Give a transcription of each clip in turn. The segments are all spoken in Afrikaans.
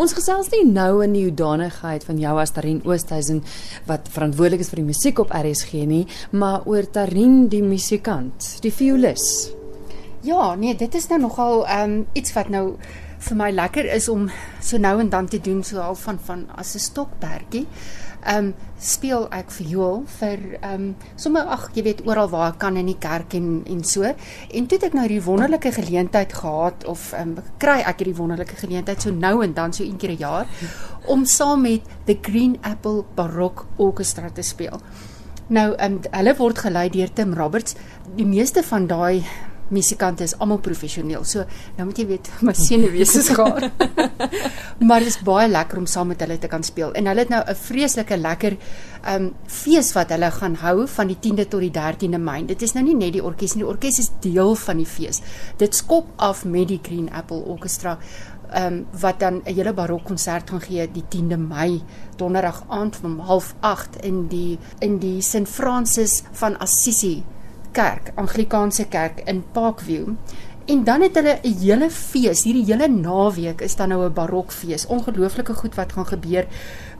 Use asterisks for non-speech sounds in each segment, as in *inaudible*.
Ons gesels nie nou in die hoedanigheid van jou as Tarin Oosthuizen wat verantwoordelik is vir die musiek op RSG nie, maar oor Tarin die musikant, die violis. Ja, nee, dit is nou nogal ehm um, iets wat nou vir my lekker is om so nou en dan te doen so half van van as 'n stokperdjie. Ehm um, speel ek viool vir ehm um, sommer ag jy weet oral waar ek kan in die kerk en en so. En toe het ek nou hierdie wonderlike geleentheid gehad of ehm um, kry ek hierdie wonderlike geleentheid so nou en dan so een keer 'n jaar om saam met the Green Apple Barok Orchestra te speel. Nou ehm um, hulle word gelei deur Tim Roberts. Die meeste van daai musikante is almal professioneel. So nou moet jy weet *laughs* my senuwees is gaar. *laughs* maar dit is baie lekker om saam met hulle te kan speel. En hulle het nou 'n vreeslike lekker ehm um, fees wat hulle gaan hou van die 10de tot die 13de Mei. Dit is nou nie net die orkes nie, die orkes is deel van die fees. Dit skop af met die Green Apple Orchestra ehm um, wat dan 'n hele barokkonsert gaan gee die 10de Mei donderdag aand van 08:30 in die in die St Francis van Assisi kerk, Anglikaanse kerk in Parkview. En dan het hulle 'n hele fees. Hierdie hele naweek is dan nou 'n barokfees. Ongelooflike goed wat gaan gebeur.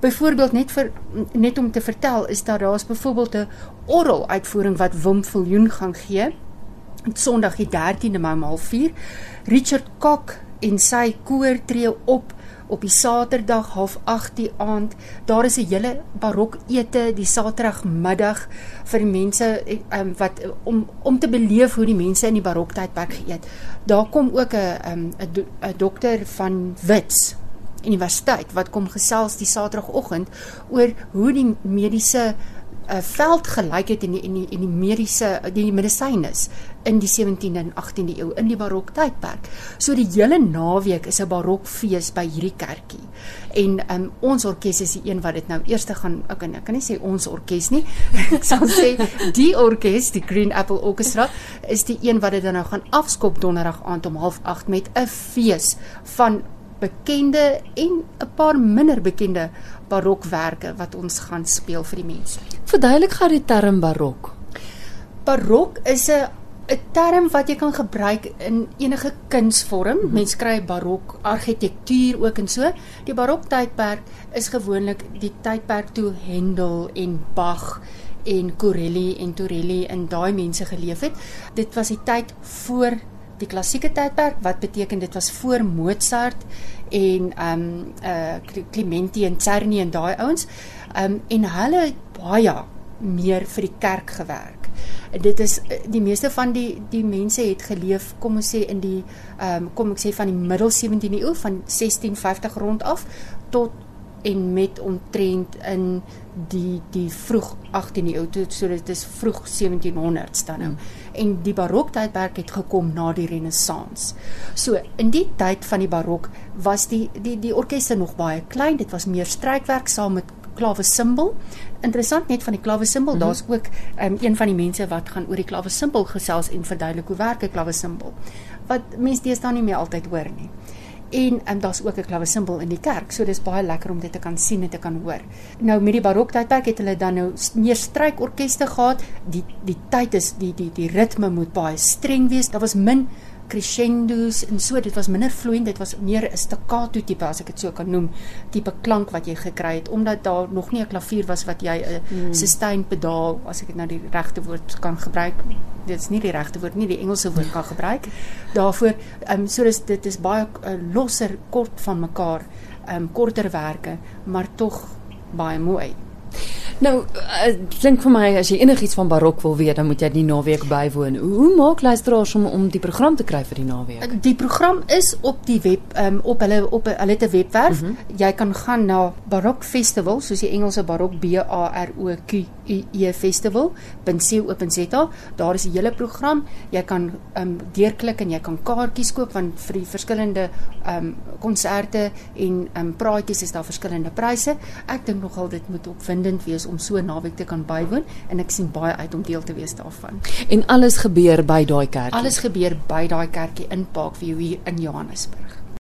Byvoorbeeld net vir net om te vertel is daar daar's byvoorbeeld 'n orgel uitvoering wat Wim Viljoen gaan gee. Sondag die 13de Mei om 04:30. Richard Kok en sy koor tree op op die Saterdag half 8 die aand. Daar is 'n hele barok ete die Saterdagmiddag vir die mense um, wat om om te beleef hoe die mense in die baroktydperk geëet. Daar kom ook 'n 'n 'n dokter van Wits Universiteit wat kom gesels die Saterdagoggend oor hoe die mediese uh, veld gelyk het in die in die in die mediese die medisyne in die 17de en 18de eeu in die barok tydperk. So die hele naweek is 'n barokfees by hierdie kerkie. En um, ons orkes is die een wat dit nou eers gaan ek kan ek kan nie sê ons orkes nie. *laughs* ek sal sê die orkes, die Green Apple Orchestra is die een wat dit dan nou gaan afskop donderdag aand om 08:30 met 'n fees van bekende en 'n paar minder bekende barokwerke wat ons gaan speel vir die mense. Verduidelik gou die term barok. Barok is 'n 'n term wat jy kan gebruik in enige kunsvorm. Mm -hmm. Mense kry barok argitektuur ook en so. Die barok tydperk is gewoonlik die tydperk toe Handel en Bach en Corelli en Torelli en daai mense geleef het. Dit was die tyd voor die klassieke tydperk wat beteken dit was voor Mozart en ehm um, uh Clementi en Czerny en daai ouens. Ehm um, en hulle baie meer vir die kerk gewerk. Dit is eh, die meeste van die die mense het geleef kom ons sê in die ehm um, kom ek sê van die middel 17de eeu van 1650 rond af tot en met omtrent in die die vroeg 18de eeu toe so dit is vroeg 1700s dan nou. Hmm. En die baroktydperk het gekom na die renessans. So in die tyd van die barok was die die die orkeste nog baie klein. Dit was meer strykwerk saam met klavesimbel. Interessant net van die klavesimbel, mm -hmm. daar's ook um, een van die mense wat gaan oor die klavesimbel gesels en verduidelik hoe werk 'n klavesimbel. Wat mense deesdae nie meer altyd hoor nie en um, daar's ook 'n klavesimbel in die kerk. So dis baie lekker om dit te kan sien en te kan hoor. Nou met die baroktydperk het hulle dan nou meer strykorkeste gehad. Die die tyd is die die die ritme moet baie streng wees. Daar was min crescendos en so dit was minder vloeiend dit was meer 'n staccato tipe as ek dit so kan noem tipe klank wat jy gekry het omdat daar nog nie 'n klavier was wat jy 'n hmm. sustain pedaal as ek dit nou die regte woord kan gebruik dit is nie die regte woord nie die Engelse woord kan gebruik daarvoor um, so dis dit is baie uh, losser kort van mekaar um, korter werke maar tog baie mooi Nou, uh, dink vir my as jy enigiets van barok wil weet, dan moet jy die naweek bywoon. Hoe maak luisteraars om om die program te kry vir die naweek? Die program is op die web um, op hulle op hulle te webwerf. Mm -hmm. Jy kan gaan na Barok Festival, soos die Engelse Barok B A R O K U E Festival.co.za. Daar is die hele program. Jy kan um deurklik en jy kan kaartjies koop want vir die verskillende um konserte en um praatjies is daar verskillende pryse. Ek dink nogal dit moet opwindend wees om so 'n naweek te kan bywoon en ek sien baie uit om deel te wees daarvan. En alles gebeur by daai kerkie. Alles gebeur by daai kerkie in Parkview hier in Johannesburg.